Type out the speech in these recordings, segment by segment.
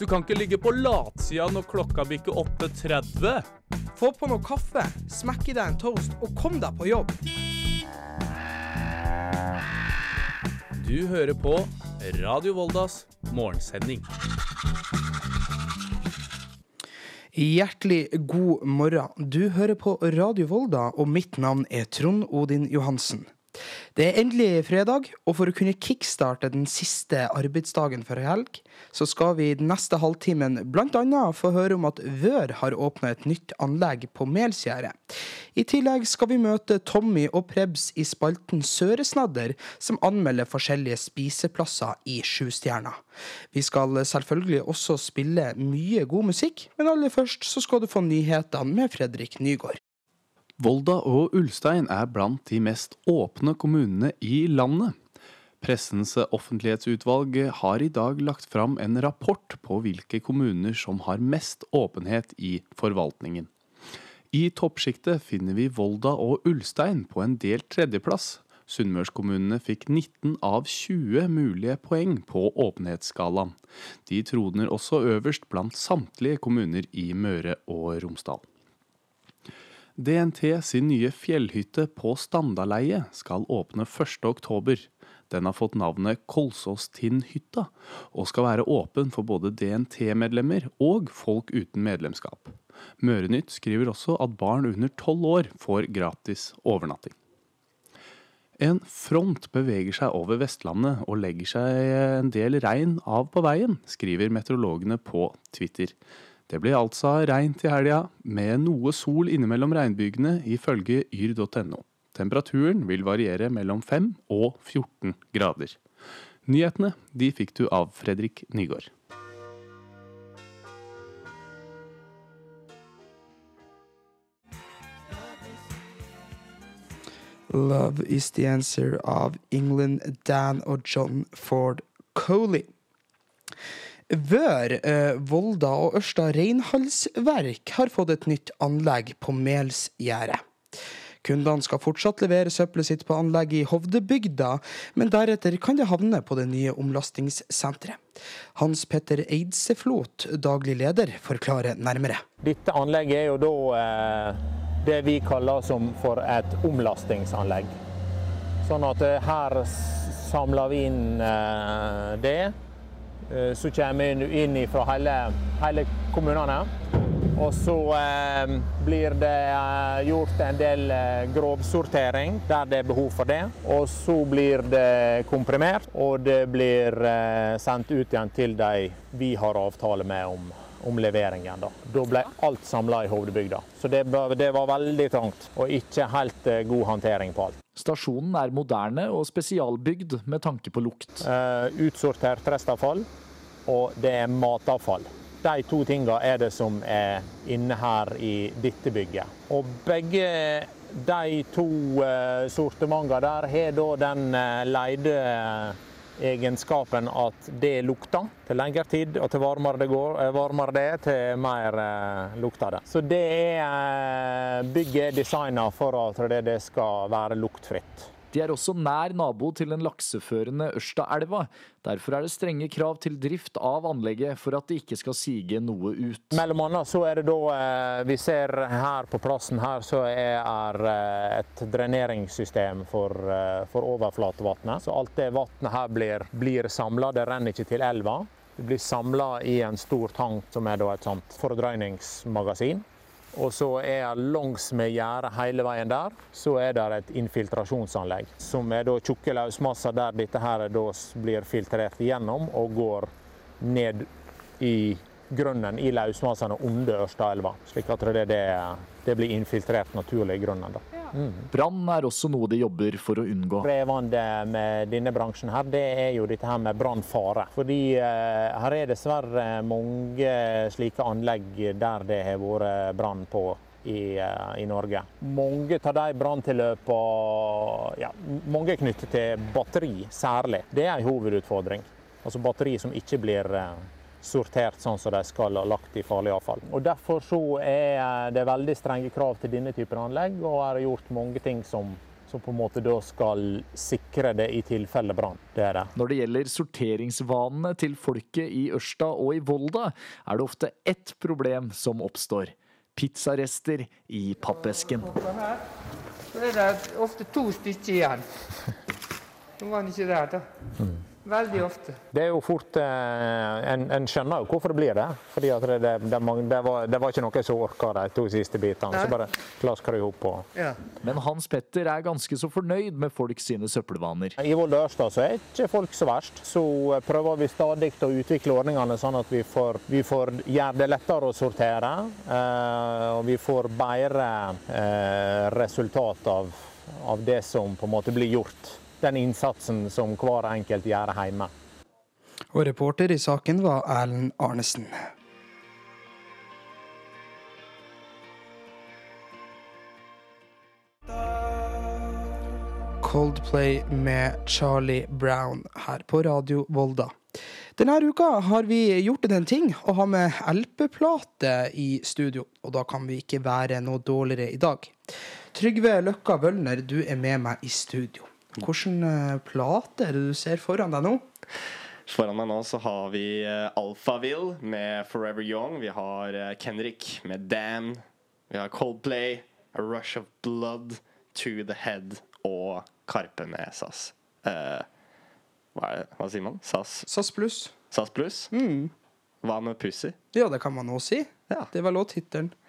Du kan ikke ligge på latsida når klokka bikker 8.30. Få på noe kaffe, smekk i deg en toast og kom deg på jobb. Du hører på Radio Voldas morgensending. Hjertelig god morgen. Du hører på Radio Volda, og mitt navn er Trond Odin Johansen. Det er endelig fredag, og for å kunne kickstarte den siste arbeidsdagen for helg, så skal vi den neste halvtimen bl.a. få høre om at Vør har åpna et nytt anlegg på Melsgjerdet. I tillegg skal vi møte Tommy og Prebz i spalten Søresnadder, som anmelder forskjellige spiseplasser i Sjustjerna. Vi skal selvfølgelig også spille mye god musikk, men aller først så skal du få nyhetene med Fredrik Nygård. Volda og Ulstein er blant de mest åpne kommunene i landet. Pressens offentlighetsutvalg har i dag lagt fram en rapport på hvilke kommuner som har mest åpenhet i forvaltningen. I toppsjiktet finner vi Volda og Ulstein på en delt tredjeplass. Sunnmørskommunene fikk 19 av 20 mulige poeng på åpenhetsskalaen. De troner også øverst blant samtlige kommuner i Møre og Romsdal. DNT sin nye fjellhytte på Standaleie skal åpne 1.10. Den har fått navnet Kolsåstindhytta, og skal være åpen for både DNT-medlemmer og folk uten medlemskap. Mørenytt skriver også at barn under tolv år får gratis overnatting. En front beveger seg over Vestlandet og legger seg en del regn av på veien, skriver meteorologene på Twitter. Det blir altså regn til helga, med noe sol innimellom regnbygene, ifølge yr.no. Temperaturen vil variere mellom 5 og 14 grader. Nyhetene de fikk du av Fredrik Nygaard. Love is the answer av England, Dan og John Ford Coley. Vør, eh, Volda og Ørsta reinhalsverk har fått et nytt anlegg på Melsgjerdet. Kundene skal fortsatt levere søppelet sitt på anlegget i Hovdebygda, men deretter kan det havne på det nye omlastingssenteret. Hans Petter Eidseflot, daglig leder, forklarer nærmere. Dette anlegget er jo da eh, det vi kaller for et omlastingsanlegg. Sånn at eh, her samler vi inn det. Eh, så kommer vi inn fra hele, hele kommunene. Og så eh, blir det eh, gjort en del eh, grovsortering der det er behov for det. Og så blir det komprimert, og det blir eh, sendt ut igjen til de vi har avtale med om, om leveringen. Da. da ble alt samla i hovedbygda. Så det, det, var veldig trangt, og ikke helt god håndtering på alt. Stasjonen er moderne og spesialbygd med tanke på lukt. Uh, utsortert restavfall, og det er matavfall. De to tingene er det som er inne her i dette bygget. Og begge de to uh, sortimentene der har da den uh, leide egenskapen at det lukter til lengre tid, og til varmere det, går, varmere det er, til mer uh, lukter det. Så det er bygget er designa for at det skal være luktfritt. De er også nær nabo til den lakseførende Ørstaelva. Derfor er det strenge krav til drift av anlegget for at det ikke skal sige noe ut. Mellom annet så er det da eh, vi ser her på plassen her, så er eh, et dreneringssystem for, eh, for overflatevannet. Så alt det vannet her blir, blir samla, det renner ikke til elva. Det blir samla i en stor tank som er et fordrøyningsmagasin. Og så er langs med gjerdet hele veien der, så er det et infiltrasjonsanlegg. Som er da tjukke løsmasser der dette her blir filtrert igjennom og går ned i grunnen i løsmassene under Ørstaelva. Slik at det, det, det, blir infiltrert naturlig i grunnen. da. Mm. Brann er også noe de jobber for å unngå. Krevende med denne bransjen her, det er jo dette her med brannfare. Fordi eh, her er dessverre mange slike anlegg der det har vært brann på. I, uh, I, Norge. Mange av de branntilløpene ja, mange er knyttet til batteri særlig. Det er en hovedutfordring. Altså batteri som ikke blir uh, sortert sånn som de skal ha lagt i farlig avfall. Og Derfor så er det veldig strenge krav til denne typen anlegg, og er gjort mange ting som, som på en måte da skal sikre det i tilfelle brann. Det er det. Når det gjelder sorteringsvanene til folket i Ørsta og i Volda, er det ofte ett problem som oppstår. Pizzarester i pappesken. Så er det ofte to stykker igjen. Nå var den ikke der, da. Veldig ofte. Det er jo fort eh, En, en skjønner jo hvorfor det blir det. Fordi at det, det, det, var, det var ikke noe som orka de to siste bitene. Nei. Så bare la oss i opp og- Ja. Men Hans Petter er ganske så fornøyd med folk sine søppelvaner. I Volda og så er ikke folk så verst. Så eh, prøver vi stadig å utvikle ordningene sånn at vi får, vi får gjøre det lettere å sortere. eh, og vi får bedre eh, resultat av, av det som på en måte blir gjort. Den innsatsen som hver enkelt gjør hjemme. Og reporter i saken var Erlend Arnesen. Coldplay med Charlie Brown her på Radio Volda. Denne uka har vi gjort en ting å ha med LP-plate i studio, og da kan vi ikke være noe dårligere i dag. Trygve Løkka Wølner, du er med meg i studio. Hvilken eh, plate er det du ser foran deg nå? Foran meg nå så har vi uh, Alphaville med Forever Young. Vi har Kenrik Kendrick med Damn. Vi har Coldplay, A Rush of Blood, To The Head og Karpe med SAS. Uh, hva, hva sier man? SAS, SAS Pluss. SAS pluss? Hva med Pussy? Ja, det kan man òg si. Ja. Det var låttittelen.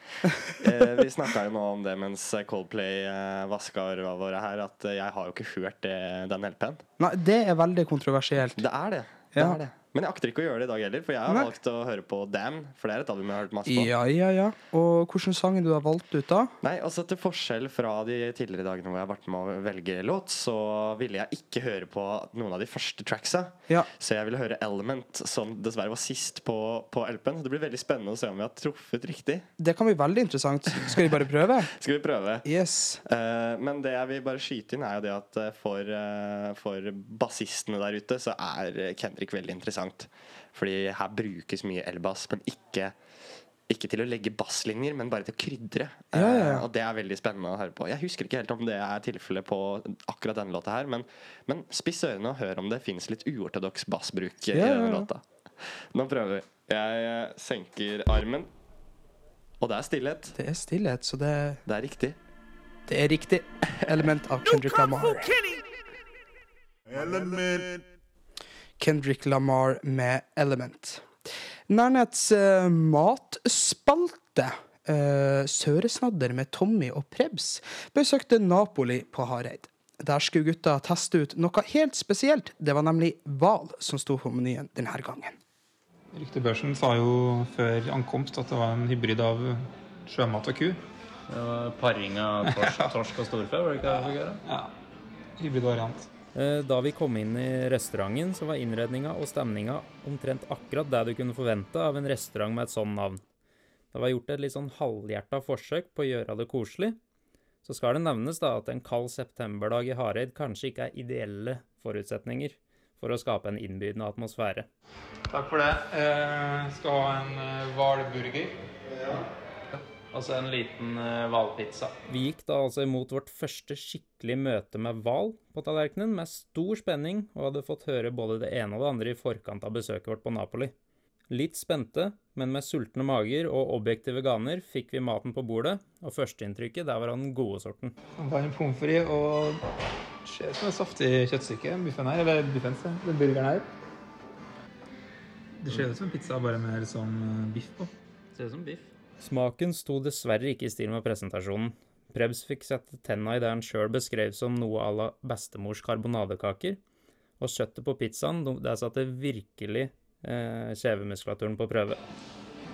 Eh, vi snakka jo nå om det mens Coldplay eh, vaska øra våre her, at eh, jeg har jo ikke hørt det, den LP-en. Nei, det er veldig kontroversielt. Det er det. det, Ja. er det. Men jeg akter ikke å gjøre det i dag heller, for jeg har Nei. valgt å høre på Damn. For det er et album jeg har hørt masse på. Ja, ja, ja. Og hvilken sang du har valgt ut, da? Nei, altså Til forskjell fra de tidligere dagene hvor jeg har vært med å velge låt, så ville jeg ikke høre på noen av de første tracksa. Ja. Så jeg ville høre Element, som dessverre var sist på, på LP-en. Det blir veldig spennende å se om vi har truffet riktig. Det kan bli veldig interessant. Skal vi bare prøve? Skal vi prøve? Yes. Uh, men det jeg vil bare skyte inn, er jo det at eh, for, uh, for bassistene der ute, så er Kendrick veldig interessant. Fordi her brukes mye elbass, men ikke ikke til å legge basslinjer, men bare til å krydre. Ja, ja, ja. Uh, og det er veldig spennende å høre på. Jeg husker ikke helt om det er tilfellet på akkurat denne låta her, men, men spiss ørene og hør om det fins litt uortodoks bassbruk i Ja, ja, denne låta. Nå prøver vi. Jeg eh, senker armen, og det er stillhet. Det er stillhet, så det, Det er riktig. det er riktig element av Kendrick Lamar. Kendrick Lamar med Element. Nærnets uh, matspalte, uh, Søresnadder med Tommy og Prebz, besøkte Napoli på Hareid. Der skulle gutta teste ut noe helt spesielt. Det var nemlig hval som sto på menyen denne gangen. Ryktebørsen sa jo før ankomst at det var en hybrid av sjømat og ku. Det var paring av torsk, torsk og storfe, var det ikke det? Ja. Ja, hybridvariant. Eh, Da vi kom inn i restauranten, så var innredninga og stemninga omtrent akkurat det du kunne forvente av en restaurant med et sånn navn. Det var gjort et litt sånn halvhjerta forsøk på å gjøre det koselig. Så skal det nevnes da at en kald septemberdag i Hareid kanskje ikke er ideelle forutsetninger for å skape en innbydende atmosfære. Takk for det. Jeg skal ha en hvalburger. hvalburger. Altså en liten hvalpizza. Vi gikk da altså imot vårt første skikkelig møte med hval på tallerkenen med stor spenning, og hadde fått høre både det ene og det andre i forkant av besøket vårt på Napoli. Litt spente, men med sultne mager og objektive ganer fikk vi maten på bordet, og førsteinntrykket der var av den gode sorten. Varm pommes frites og ser ut som et saftig kjøttstykke. Buffen her, eller buffen, se. Den burgeren her. Det ser ut som en pizza bare med litt sånn eh, biff på. Ser ut som biff. Smaken sto dessverre ikke i stil med presentasjonen. Prebz fikk sette tenna i det han sjøl beskrev som noe à la bestemors karbonadekaker, og kjøttet på pizzaen, der satte virkelig eh, kjevemuskulaturen på prøve.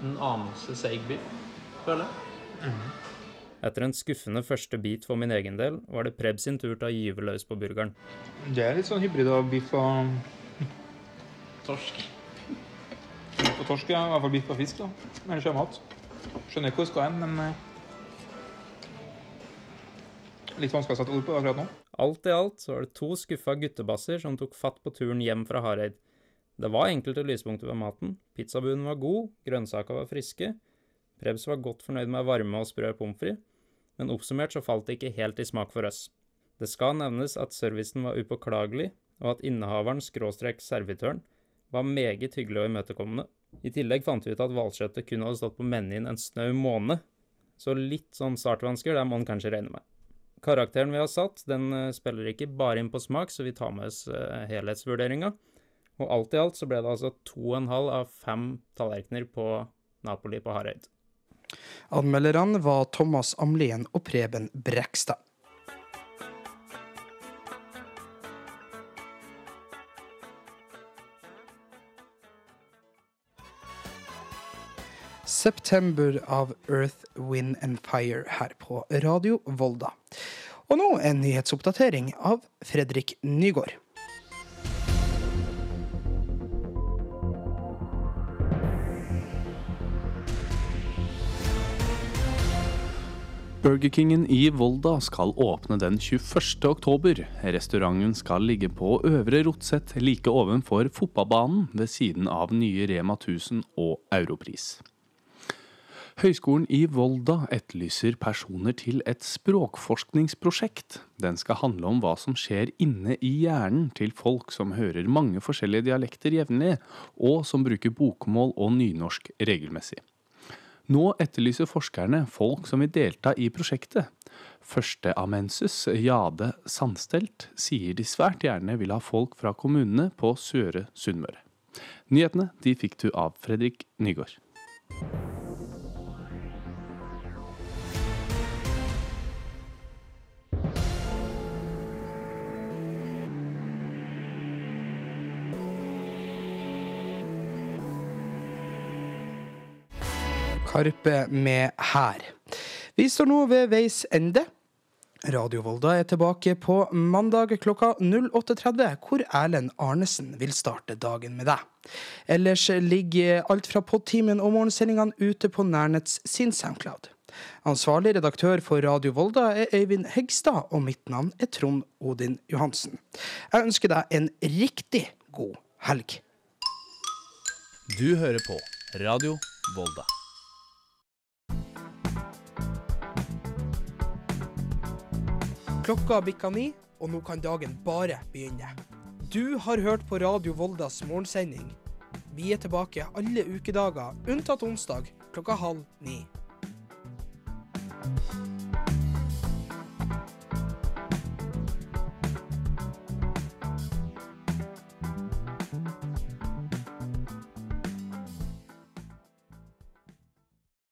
En anelse seig biff, føler jeg. Etter en skuffende første bit for min egen del, var det Prebz sin tur til å gyve løs på burgeren. Det er litt sånn hybrid av biff og, Torsk. biff og torsk, ja. I hvert fall biff og fisk, da. Eller sjømat. Skjønner ikke hvor det skal hen, men eh, Litt vanskelig å sette ord på det akkurat nå. Alt i alt så var det to skuffa guttebasser som tok fatt på turen hjem fra Hareid. Det var enkelte lyspunkter ved maten. Pizzabunnen var god, grønnsaka var friske. Prebz var godt fornøyd med varme og sprø pommes frites, men oppsummert så falt det ikke helt i smak for oss. Det skal nevnes at servicen var upåklagelig, og at innehaveren skråstrek servitøren var meget hyggelig og imøtekommende. I tillegg fant vi ut at hvalkjøttet kun hadde stått på menyen en snau måned, så litt sånn startvansker, det må en kanskje regne med. Karakteren vi har satt, den eh, spiller ikke bare inn på smak, så vi tar med oss uh, helhetsvurderinga. Og alt i alt så ble det altså to og en halv av fem tallerkener på Napoli på Hareid. Anmelderne var Thomas Amlien og Preben Brekstad. September av Earth, Wind and Fire her på Radio Volda. Og nå en nyhetsoppdatering av Fredrik Nygård. Burger Kingen i Volda skal åpne den 21. oktober. Restauranten skal ligge på Øvre Rotset like ovenfor fotballbanen ved siden av nye Rema 1000 og Europris. Høgskolen i Volda etterlyser personer til et språkforskningsprosjekt. Den skal handle om hva som skjer inne i hjernen til folk som hører mange forskjellige dialekter jevnlig, og som bruker bokmål og nynorsk regelmessig. Nå etterlyser forskerne folk som vil delta i prosjektet. Førsteamensus Jade Sandstelt sier de svært gjerne vil ha folk fra kommunene på Søre Sunnmøre. Nyhetene de fikk du av Fredrik Nygaard. Karpe med Her. Vi står nå ved veis ende. Radio Volda er tilbake på mandag klokka 08.30, hvor Erlend Arnesen vil starte dagen med deg. Ellers ligger alt fra podtimen og morgensendingene ute på Nærnets sin Soundcloud. Ansvarlig redaktør for Radio Volda er Øyvind Hegstad, og mitt navn er Trond Odin Johansen. Jeg ønsker deg en riktig god helg. Du hører på Radio Volda. Klokka bikka ni, og nå kan dagen bare begynne. Du har hørt på Radio Voldas morgensending. Vi er tilbake alle ukedager, unntatt onsdag klokka halv ni.